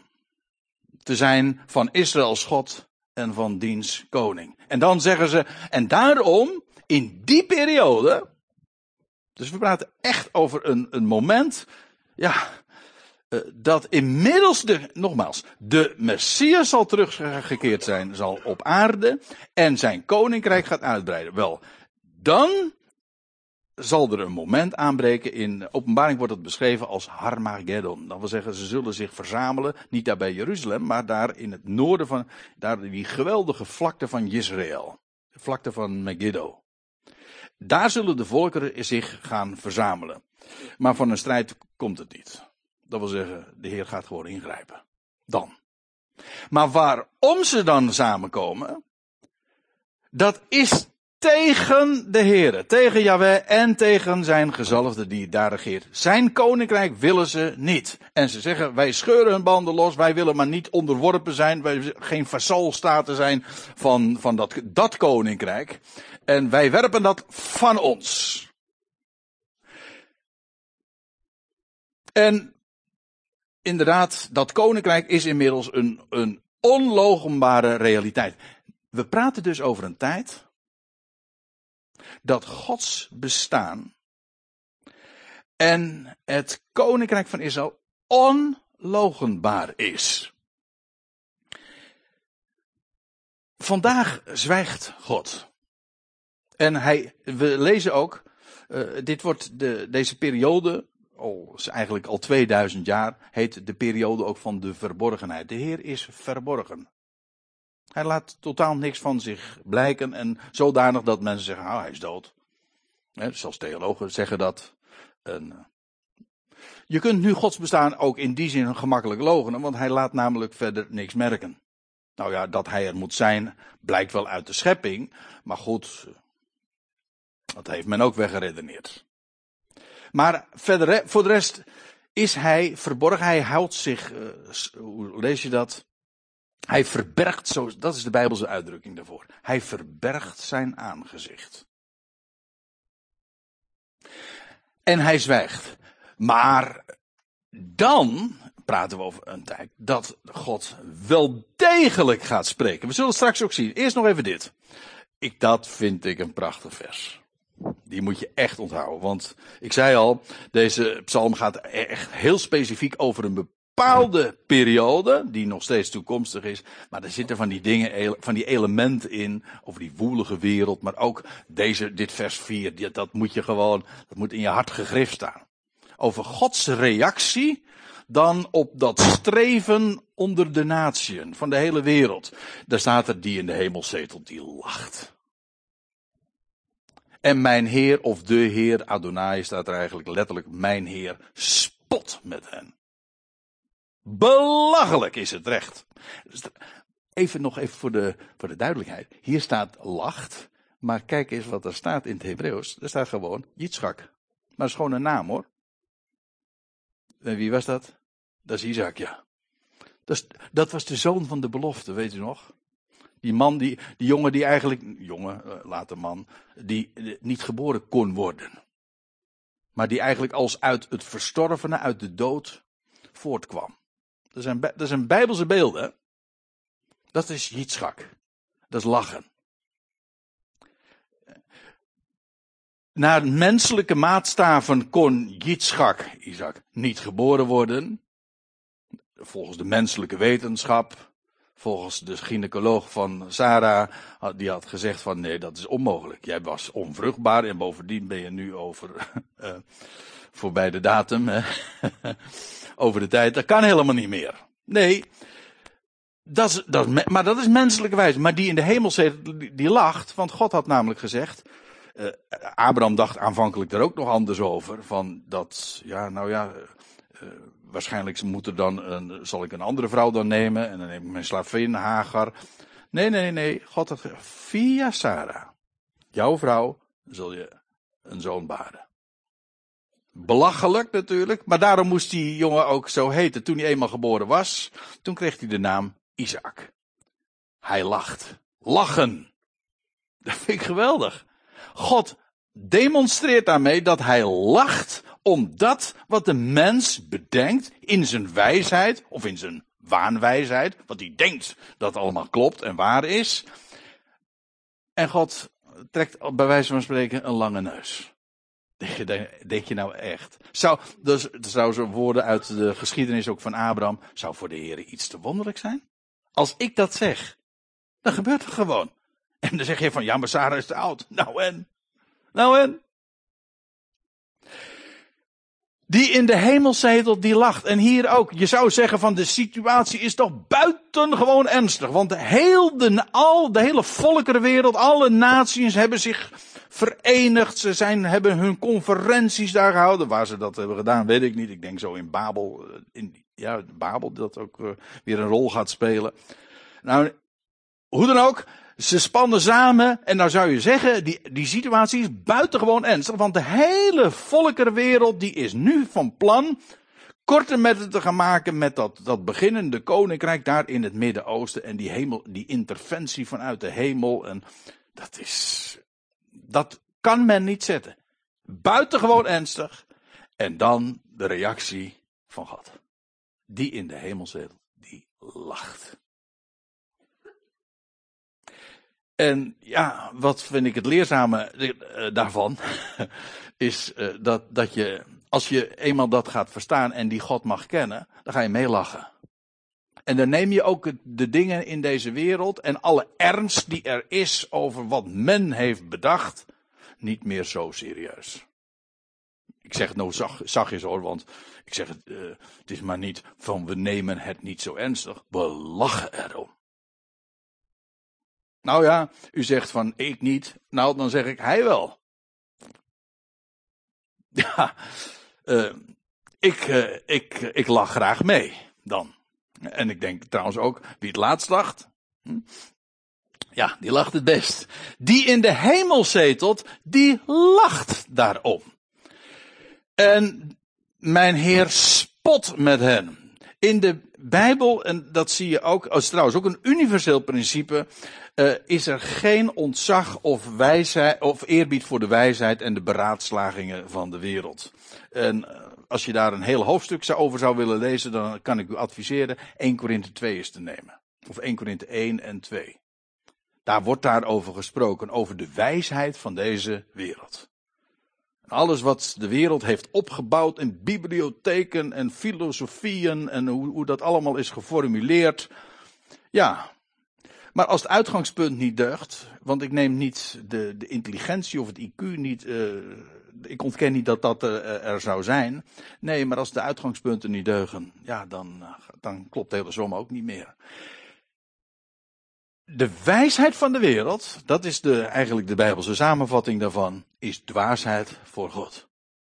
te zijn van Israëls God en van diens koning. En dan zeggen ze, en daarom, in die periode, dus we praten echt over een, een moment, ja, dat inmiddels de, nogmaals, de Messias zal teruggekeerd zijn, zal op aarde en zijn koninkrijk gaat uitbreiden. Wel, dan zal er een moment aanbreken. In openbaring wordt het beschreven als Harmageddon. Dat wil zeggen, ze zullen zich verzamelen, niet daar bij Jeruzalem, maar daar in het noorden van, daar die geweldige vlakte van Israël. De vlakte van Megiddo. Daar zullen de volkeren zich gaan verzamelen. Maar van een strijd komt het niet. Dat wil zeggen, de Heer gaat gewoon ingrijpen. Dan. Maar waarom ze dan samenkomen, dat is tegen de Heer, tegen Yahweh en tegen zijn gezalfde die daar regeert. Zijn koninkrijk willen ze niet. En ze zeggen, wij scheuren hun banden los, wij willen maar niet onderworpen zijn, wij geen vazalstaten zijn van, van dat, dat koninkrijk. En wij werpen dat van ons. En inderdaad, dat koninkrijk is inmiddels een, een onlogenbare realiteit. We praten dus over een tijd dat Gods bestaan en het koninkrijk van Israël onlogenbaar is. Vandaag zwijgt God. En hij, we lezen ook, uh, dit wordt de, deze periode, oh, is eigenlijk al 2000 jaar, heet de periode ook van de verborgenheid. De Heer is verborgen. Hij laat totaal niks van zich blijken en zodanig dat mensen zeggen, nou hij is dood. He, zelfs theologen zeggen dat. En, uh, je kunt nu Gods bestaan ook in die zin gemakkelijk logenen, want hij laat namelijk verder niks merken. Nou ja, dat hij er moet zijn, blijkt wel uit de schepping, maar goed, dat heeft men ook weggeredeneerd. Maar verder, voor de rest is hij verborgen, hij houdt zich, uh, hoe lees je dat? Hij verbergt, zo, dat is de Bijbelse uitdrukking daarvoor. Hij verbergt zijn aangezicht. En hij zwijgt. Maar dan praten we over een tijd dat God wel degelijk gaat spreken. We zullen het straks ook zien. Eerst nog even dit. Ik, dat vind ik een prachtig vers. Die moet je echt onthouden. Want ik zei al, deze psalm gaat echt heel specifiek over een bepaalde periode, die nog steeds toekomstig is, maar er zitten van die dingen, van die elementen in, over die woelige wereld, maar ook deze, dit vers 4, dat moet je gewoon, dat moet in je hart gegrift staan. Over Gods reactie dan op dat streven onder de natieën van de hele wereld. Daar staat er die in de hemel zetelt, die lacht. En mijn Heer, of de Heer Adonai, staat er eigenlijk letterlijk, mijn Heer spot met hen. Belachelijk is het recht. Even nog even voor de, voor de duidelijkheid. Hier staat lacht. Maar kijk eens wat er staat in het Hebreeuws. Er staat gewoon Yitzchak. Maar dat is gewoon een naam hoor. En wie was dat? Dat is Isaac, ja. Dat, dat was de zoon van de belofte, weet u nog? Die man, die, die jongen die eigenlijk, jongen, eh, later man, die niet geboren kon worden. Maar die eigenlijk als uit het verstorvene, uit de dood, voortkwam. Dat zijn, dat zijn bijbelse beelden. Dat is Yitzchak. Dat is lachen. Naar menselijke maatstaven kon Yitzchak, Isaac, niet geboren worden. Volgens de menselijke wetenschap. Volgens de gynaecoloog van Sarah, die had gezegd van nee, dat is onmogelijk. Jij was onvruchtbaar en bovendien ben je nu over, uh, voorbij de datum, hè? over de tijd. Dat kan helemaal niet meer. Nee, dat is, dat maar dat is menselijke wijze. Maar die in de hemel zit, die, lacht, want God had namelijk gezegd, uh, Abraham dacht aanvankelijk er ook nog anders over. Van dat, ja, nou ja, uh, waarschijnlijk moet er dan een, zal ik een andere vrouw dan nemen. En dan neem ik mijn slavin, Hagar. Nee, nee, nee. God had via Sarah, jouw vrouw, zul je een zoon baren. Belachelijk natuurlijk, maar daarom moest die jongen ook zo heten. Toen hij eenmaal geboren was, toen kreeg hij de naam Isaac. Hij lacht. Lachen. Dat vind ik geweldig. God demonstreert daarmee dat hij lacht om dat wat de mens bedenkt in zijn wijsheid of in zijn waanwijsheid, wat hij denkt dat allemaal klopt en waar is. En God trekt bij wijze van spreken een lange neus. Denk je nou echt? Zou, dus, zou zo woorden uit de geschiedenis ook van Abraham, zou voor de Heer iets te wonderlijk zijn? Als ik dat zeg, dan gebeurt het gewoon. En dan zeg je van, ja, maar Sarah is te oud. Nou en? Nou en? Die in de hemel zetelt, die lacht. En hier ook. Je zou zeggen van de situatie is toch buitengewoon ernstig. Want heel de, al, de hele volkerenwereld, alle naties hebben zich verenigd. Ze zijn, hebben hun conferenties daar gehouden. Waar ze dat hebben gedaan, weet ik niet. Ik denk zo in Babel. Eh, in, ja, Babel dat ook uh, weer een rol gaat spelen. Nou, hoe dan ook. Ze spannen samen en nou zou je zeggen, die, die situatie is buitengewoon ernstig, want de hele volkerenwereld die is nu van plan korte metten te gaan maken met dat, dat beginnende koninkrijk daar in het Midden-Oosten en die hemel, die interventie vanuit de hemel en dat is, dat kan men niet zetten. Buitengewoon ernstig en dan de reactie van God. Die in de hemel zit, die lacht. En ja, wat vind ik het leerzame eh, daarvan? Is uh, dat, dat je, als je eenmaal dat gaat verstaan en die God mag kennen, dan ga je meelachen. En dan neem je ook de dingen in deze wereld en alle ernst die er is over wat men heeft bedacht, niet meer zo serieus. Ik zeg het nou zag, zachtjes hoor, want ik zeg het, uh, het is maar niet van we nemen het niet zo ernstig, we lachen erom. Nou ja, u zegt van ik niet. Nou, dan zeg ik hij wel. Ja, uh, ik, uh, ik, ik lach graag mee dan. En ik denk trouwens ook, wie het laatst lacht, hm? ja, die lacht het best. Die in de hemel zetelt, die lacht daarom. En mijn Heer spot met hen. In de Bijbel, en dat zie je ook, als trouwens ook een universeel principe, uh, is er geen ontzag of wijsheid, of eerbied voor de wijsheid en de beraadslagingen van de wereld. En uh, als je daar een heel hoofdstuk over zou willen lezen, dan kan ik u adviseren 1 Korinthe 2 eens te nemen. Of 1 Korinthe 1 en 2. Daar wordt daarover gesproken, over de wijsheid van deze wereld. Alles wat de wereld heeft opgebouwd in bibliotheken en filosofieën en hoe, hoe dat allemaal is geformuleerd. Ja, maar als het uitgangspunt niet deugt, want ik neem niet de, de intelligentie of het IQ niet, uh, ik ontken niet dat dat uh, er zou zijn. Nee, maar als de uitgangspunten niet deugen, ja, dan, dan klopt de hele som ook niet meer. De wijsheid van de wereld, dat is de, eigenlijk de Bijbelse samenvatting daarvan, is dwaasheid voor God.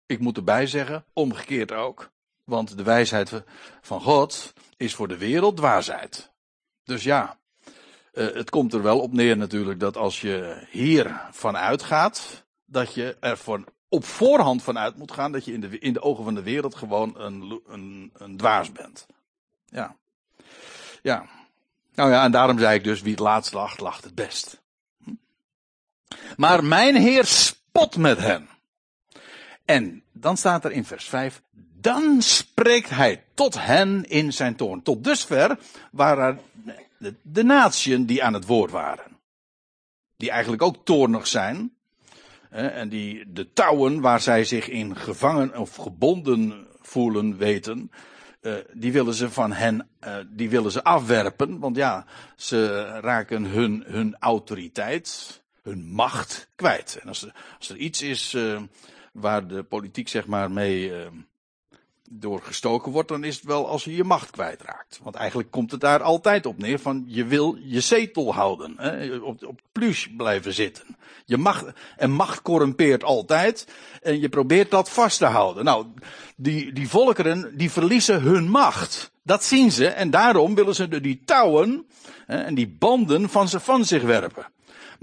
Ik moet erbij zeggen, omgekeerd ook. Want de wijsheid van God is voor de wereld dwaasheid. Dus ja, uh, het komt er wel op neer natuurlijk dat als je hier vanuit gaat, dat je er voor, op voorhand vanuit moet gaan dat je in de, in de ogen van de wereld gewoon een, een, een dwaas bent. Ja. Ja. Nou ja, en daarom zei ik dus, wie het laatst lacht, lacht het best. Hm? Maar mijn Heer spot met hen. En dan staat er in vers 5, dan spreekt hij tot hen in zijn toorn. Tot dusver waren de, de natieën die aan het woord waren. Die eigenlijk ook toornig zijn. En die de touwen waar zij zich in gevangen of gebonden voelen weten. Uh, die willen ze van hen, uh, die willen ze afwerpen. Want ja, ze raken hun, hun autoriteit, hun macht kwijt. En als er, als er iets is uh, waar de politiek zeg maar mee door gestoken wordt, dan is het wel als je je macht kwijtraakt. Want eigenlijk komt het daar altijd op neer van je wil je zetel houden, hè, op, op plus blijven zitten. Je macht, en macht corrumpeert altijd en je probeert dat vast te houden. Nou, die, die volkeren die verliezen hun macht. Dat zien ze en daarom willen ze die touwen hè, en die banden van, ze, van zich werpen.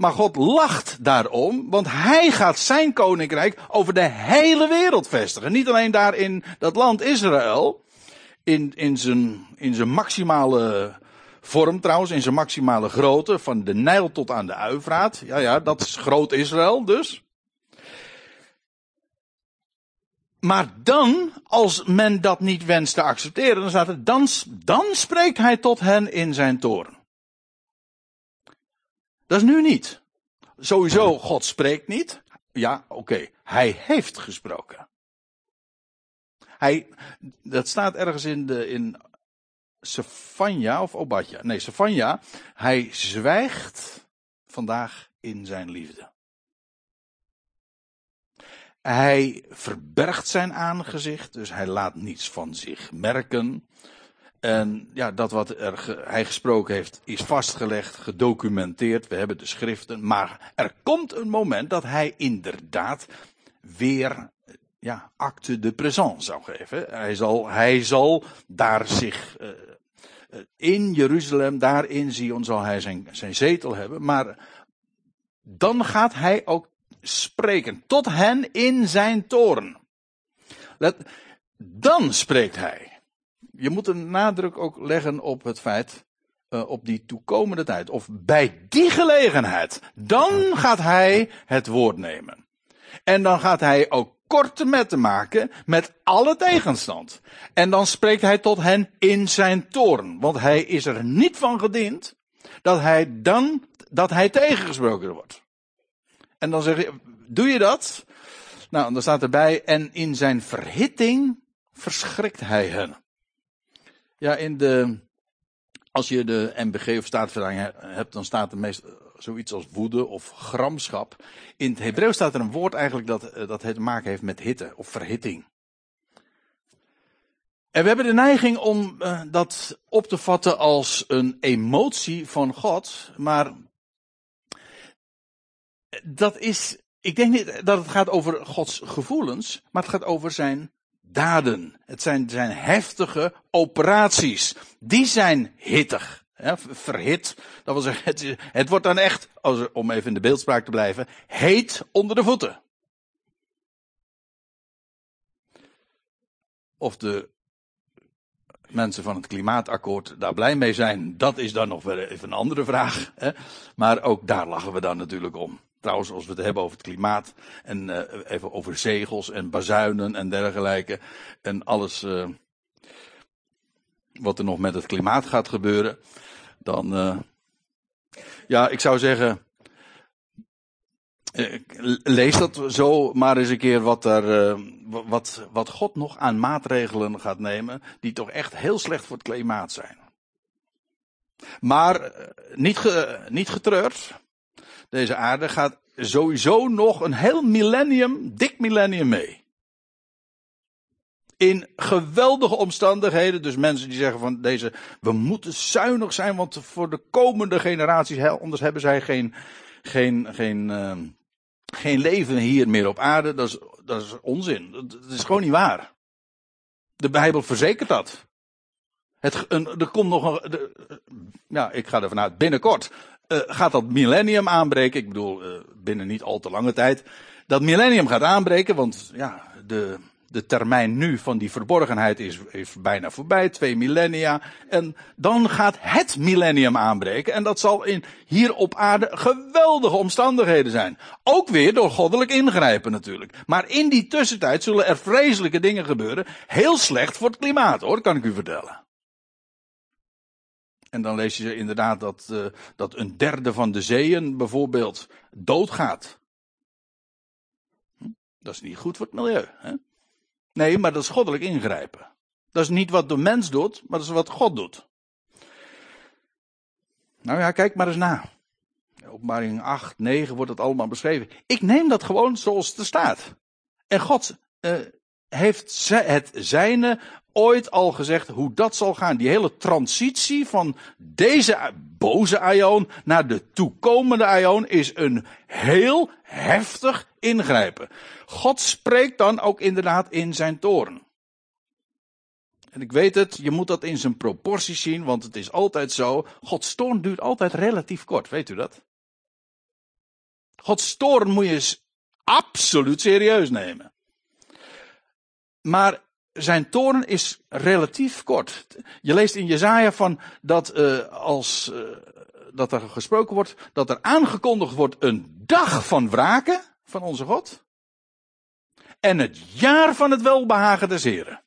Maar God lacht daarom, want hij gaat zijn koninkrijk over de hele wereld vestigen. Niet alleen daar in dat land Israël, in, in, zijn, in zijn maximale vorm trouwens, in zijn maximale grootte, van de Nijl tot aan de Uivraat. Ja, ja, dat is groot Israël dus. Maar dan, als men dat niet wenst te accepteren, dan staat het, dan, dan spreekt hij tot hen in zijn toren. Dat is nu niet. Sowieso, God spreekt niet. Ja, oké. Hij heeft gesproken. Hij, dat staat ergens in de, in Sefania of Obadja. Nee, Sefania. Hij zwijgt vandaag in zijn liefde. Hij verbergt zijn aangezicht, dus hij laat niets van zich merken. En ja, dat wat er hij gesproken heeft is vastgelegd, gedocumenteerd. We hebben de schriften. Maar er komt een moment dat hij inderdaad weer ja, acte de présence zou geven. Hij zal, hij zal daar zich uh, in Jeruzalem, daar in Zion, zal hij zijn, zijn zetel hebben. Maar dan gaat hij ook spreken tot hen in zijn toren. Dan spreekt hij je moet een nadruk ook leggen op het feit, uh, op die toekomende tijd, of bij die gelegenheid, dan gaat hij het woord nemen. En dan gaat hij ook korte metten maken met alle tegenstand. En dan spreekt hij tot hen in zijn toorn, want hij is er niet van gediend dat hij dan, dat hij tegengesproken wordt. En dan zeg je, doe je dat? Nou, dan staat erbij, en in zijn verhitting verschrikt hij hen. Ja, in de, als je de MBG of Staatvertaling hebt, dan staat er meest zoiets als woede of gramschap. In het Hebreeuws staat er een woord eigenlijk dat, eh, dat het te maken heeft met hitte of verhitting. En we hebben de neiging om uh, dat op te vatten als een emotie van God, maar dat is, ik denk niet dat het gaat over Gods gevoelens, maar het gaat over zijn daden. Het zijn, zijn heftige operaties. Die zijn hittig. Verhit. Dat wil het, het wordt dan echt, om even in de beeldspraak te blijven, heet onder de voeten. Of de mensen van het klimaatakkoord daar blij mee zijn, dat is dan nog weer even een andere vraag. Hè? Maar ook daar lachen we dan natuurlijk om. Trouwens, als we het hebben over het klimaat en uh, even over zegels en bazuinen en dergelijke en alles uh, wat er nog met het klimaat gaat gebeuren, dan uh, ja, ik zou zeggen, lees dat zo maar eens een keer wat er, wat, wat God nog aan maatregelen gaat nemen, die toch echt heel slecht voor het klimaat zijn. Maar niet, niet getreurd. Deze aarde gaat sowieso nog een heel millennium, dik millennium mee. In geweldige omstandigheden. Dus mensen die zeggen van deze, we moeten zuinig zijn, want voor de komende generaties, anders hebben zij geen, geen, geen, uh, geen leven hier meer op aarde. Dat is, dat is onzin. Dat is gewoon niet waar. De Bijbel verzekert dat. Het, een, er komt nog een, de, ja, ik ga ervan uit, binnenkort uh, gaat dat millennium aanbreken. Ik bedoel, uh, binnen niet al te lange tijd. Dat millennium gaat aanbreken, want ja, de, de termijn nu van die verborgenheid is, is bijna voorbij, twee millennia. En dan gaat het millennium aanbreken. En dat zal in, hier op aarde geweldige omstandigheden zijn. Ook weer door goddelijk ingrijpen natuurlijk. Maar in die tussentijd zullen er vreselijke dingen gebeuren. Heel slecht voor het klimaat hoor, kan ik u vertellen. En dan lees je inderdaad dat, uh, dat een derde van de zeeën bijvoorbeeld doodgaat. Hm? Dat is niet goed voor het milieu. Hè? Nee, maar dat is goddelijk ingrijpen. Dat is niet wat de mens doet, maar dat is wat God doet. Nou ja, kijk maar eens na. Openbaring 8, 9 wordt het allemaal beschreven. Ik neem dat gewoon zoals het er staat. En God uh, heeft het zijne ooit al gezegd hoe dat zal gaan. Die hele transitie van deze boze Aion naar de toekomende Aion is een heel heftig ingrijpen. God spreekt dan ook inderdaad in zijn toren. En ik weet het, je moet dat in zijn proporties zien, want het is altijd zo. Gods toorn duurt altijd relatief kort, weet u dat? Gods toorn moet je absoluut serieus nemen. Maar zijn toorn is relatief kort. Je leest in Jezaja van dat uh, als uh, dat er gesproken wordt, dat er aangekondigd wordt een dag van wraken van onze God. En het jaar van het welbehagen des Heren.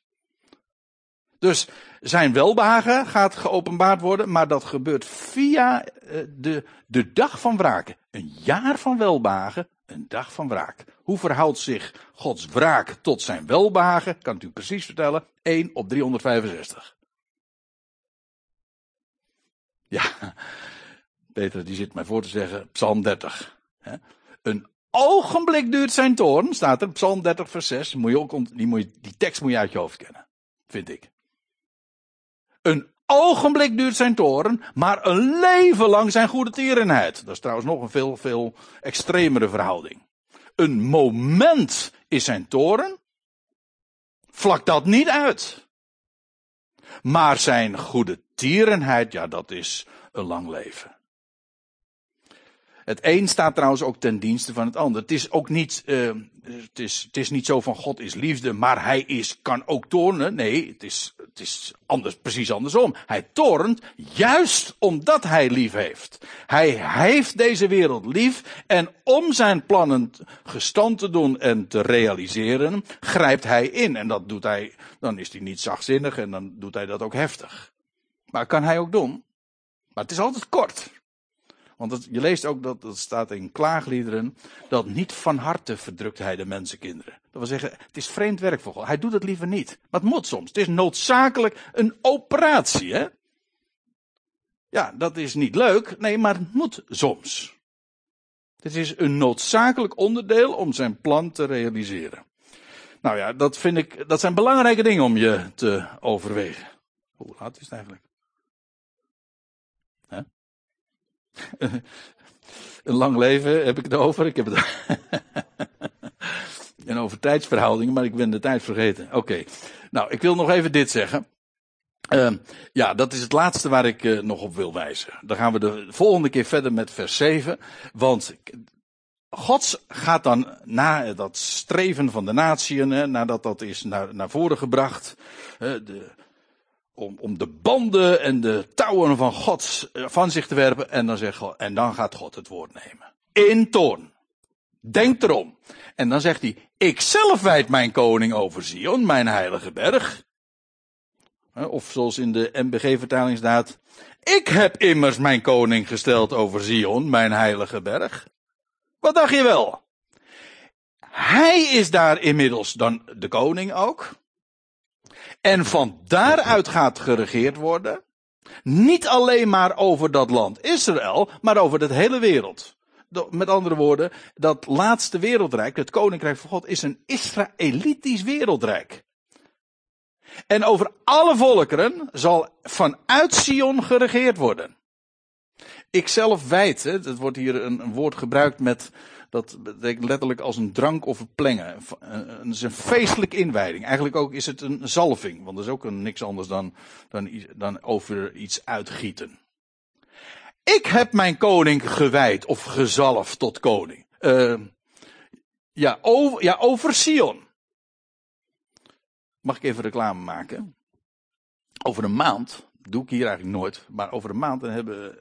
Dus zijn welbehagen gaat geopenbaard worden, maar dat gebeurt via eh, de, de dag van wraken. Een jaar van welbehagen, een dag van wraak. Hoe verhoudt zich Gods wraak tot zijn welbehagen? Kan ik u precies vertellen. 1 op 365. Ja, Peter die zit mij voor te zeggen, Psalm 30. Een ogenblik duurt zijn toorn, staat er, Psalm 30 vers 6. Moet je ook, die, moet die tekst moet je uit je hoofd kennen, vind ik. Een ogenblik duurt zijn toren, maar een leven lang zijn goede tierenheid. Dat is trouwens nog een veel, veel extremere verhouding. Een moment is zijn toren. Vlak dat niet uit. Maar zijn goede tierenheid, ja, dat is een lang leven. Het een staat trouwens ook ten dienste van het ander. Het is ook niet, uh, het, is, het is niet zo van God is liefde, maar hij is, kan ook toornen. Nee, het is, het is anders, precies andersom. Hij toornt juist omdat hij lief heeft. Hij heeft deze wereld lief en om zijn plannen gestand te doen en te realiseren, grijpt hij in. En dat doet hij, dan is hij niet zachtzinnig en dan doet hij dat ook heftig. Maar kan hij ook doen. Maar het is altijd kort. Want je leest ook dat, dat staat in klaagliederen, dat niet van harte verdrukt hij de mensenkinderen. Dat wil zeggen, het is vreemd werk voor God. Hij doet het liever niet. Maar het moet soms. Het is noodzakelijk een operatie, hè? Ja, dat is niet leuk. Nee, maar het moet soms. Het is een noodzakelijk onderdeel om zijn plan te realiseren. Nou ja, dat vind ik, dat zijn belangrijke dingen om je te overwegen. Hoe laat is het eigenlijk? een lang leven heb ik het over. Ik heb het. en over tijdsverhoudingen, maar ik ben de tijd vergeten. Oké. Nou, ik wil nog even dit zeggen. Uh, ja, dat is het laatste waar ik uh, nog op wil wijzen. Dan gaan we de volgende keer verder met vers 7. Want God gaat dan na dat streven van de natieën, nadat dat is naar, naar voren gebracht. de, om, om de banden en de touwen van God eh, van zich te werpen. En dan, zegt God, en dan gaat God het woord nemen. In toorn. Denk erom. En dan zegt hij, ik zelf wijd mijn koning over Zion, mijn heilige berg. Of zoals in de MBG-vertaling staat, ik heb immers mijn koning gesteld over Zion, mijn heilige berg. Wat dacht je wel? Hij is daar inmiddels dan de koning ook. En van daaruit gaat geregeerd worden. Niet alleen maar over dat land Israël, maar over de hele wereld. Met andere woorden, dat laatste wereldrijk, het koninkrijk van God, is een Israëlitisch wereldrijk. En over alle volkeren zal vanuit Sion geregeerd worden. Ik zelf wijd, het wordt hier een woord gebruikt met dat betekent letterlijk als een drank of een plengen. Het is een feestelijke inwijding. Eigenlijk ook is het een zalving, want dat is ook niks anders dan, dan, dan over iets uitgieten. Ik heb mijn koning gewijd of gezalfd tot koning. Uh, ja, over, ja, over Sion. Mag ik even reclame maken? Over een maand, doe ik hier eigenlijk nooit, maar over een maand dan, hebben,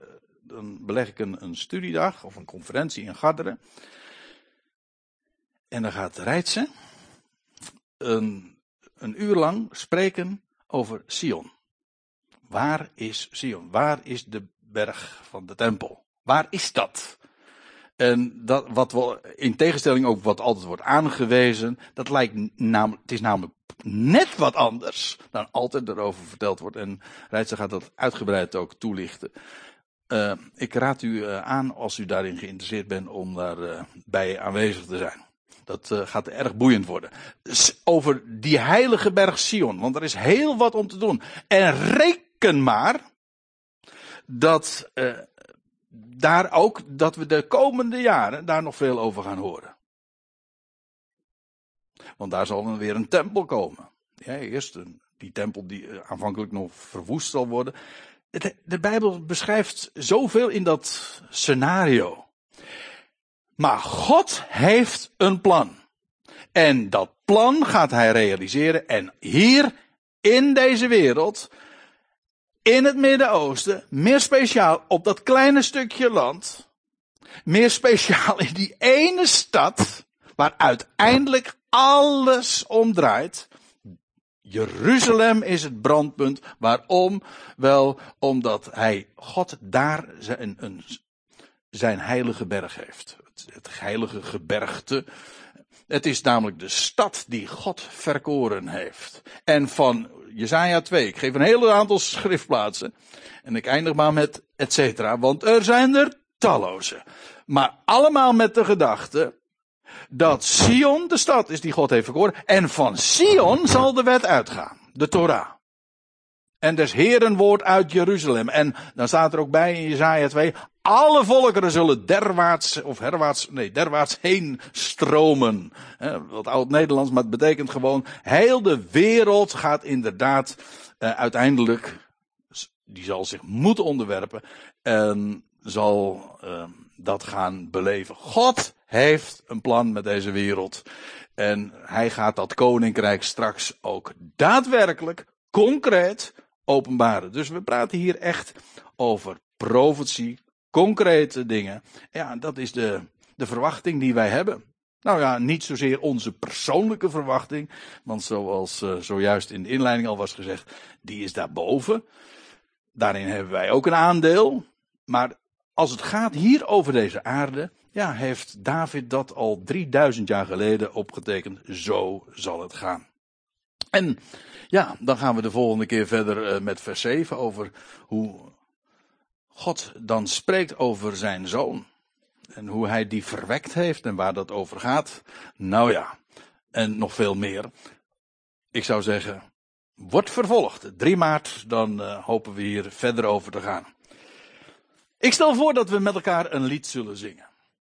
dan beleg ik een, een studiedag of een conferentie in Garderen. En dan gaat Rijtse een, een uur lang spreken over Sion. Waar is Sion? Waar is de berg van de tempel? Waar is dat? En dat, wat in tegenstelling ook wat altijd wordt aangewezen, dat lijkt namelijk, het is namelijk net wat anders dan altijd erover verteld wordt. En Rijtse gaat dat uitgebreid ook toelichten. Uh, ik raad u uh, aan, als u daarin geïnteresseerd bent, om daarbij uh, bij aanwezig te zijn. Dat gaat erg boeiend worden. Over die heilige berg Sion, want er is heel wat om te doen. En reken maar dat daar ook, dat we de komende jaren daar nog veel over gaan horen. Want daar zal dan weer een tempel komen. Ja, eerst een, die tempel die eh, aanvankelijk nog verwoest zal worden. De, Bijbel beschrijft zoveel in dat scenario. Maar God heeft een plan. En dat plan gaat hij realiseren. En hier in deze wereld, in het Midden-Oosten, meer speciaal op dat kleine stukje land, meer speciaal in die ene stad, waar uiteindelijk alles omdraait. Jeruzalem is het brandpunt. Waarom? Wel omdat hij God daar zijn, een, zijn heilige berg heeft. Het, heilige gebergte. Het is namelijk de stad die God verkoren heeft. En van Jezaja 2, ik geef een hele aantal schriftplaatsen. En ik eindig maar met et cetera, want er zijn er talloze. Maar allemaal met de gedachte, dat Sion de stad is die God heeft verkoren. En van Sion zal de wet uitgaan. De Torah. En des Heeren woord uit Jeruzalem. En dan staat er ook bij in Jezaja 2. Alle volkeren zullen derwaarts, of herwaarts, nee, derwaarts heen stromen. wat oud-Nederlands, maar het betekent gewoon, heel de wereld gaat inderdaad uh, uiteindelijk, die zal zich moeten onderwerpen en zal uh, dat gaan beleven. God heeft een plan met deze wereld. En hij gaat dat koninkrijk straks ook daadwerkelijk, concreet openbaren. Dus we praten hier echt over profetie, concrete dingen. Ja, dat is de, de verwachting die wij hebben. Nou ja, niet zozeer onze persoonlijke verwachting, want zoals uh, zojuist in de inleiding al was gezegd, die is daarboven. Daarin hebben wij ook een aandeel. Maar als het gaat hier over deze aarde, ja, heeft David dat al 3000 jaar geleden opgetekend. Zo zal het gaan. En ja, dan gaan we de volgende keer verder uh, met vers 7 over hoe God dan spreekt over zijn zoon. En hoe hij die verwekt heeft en waar dat over gaat. Nou ja, en nog veel meer. Ik zou zeggen, wordt vervolgd. 3 maart, dan uh, hopen we hier verder over te gaan. Ik stel voor dat we met elkaar een lied zullen zingen.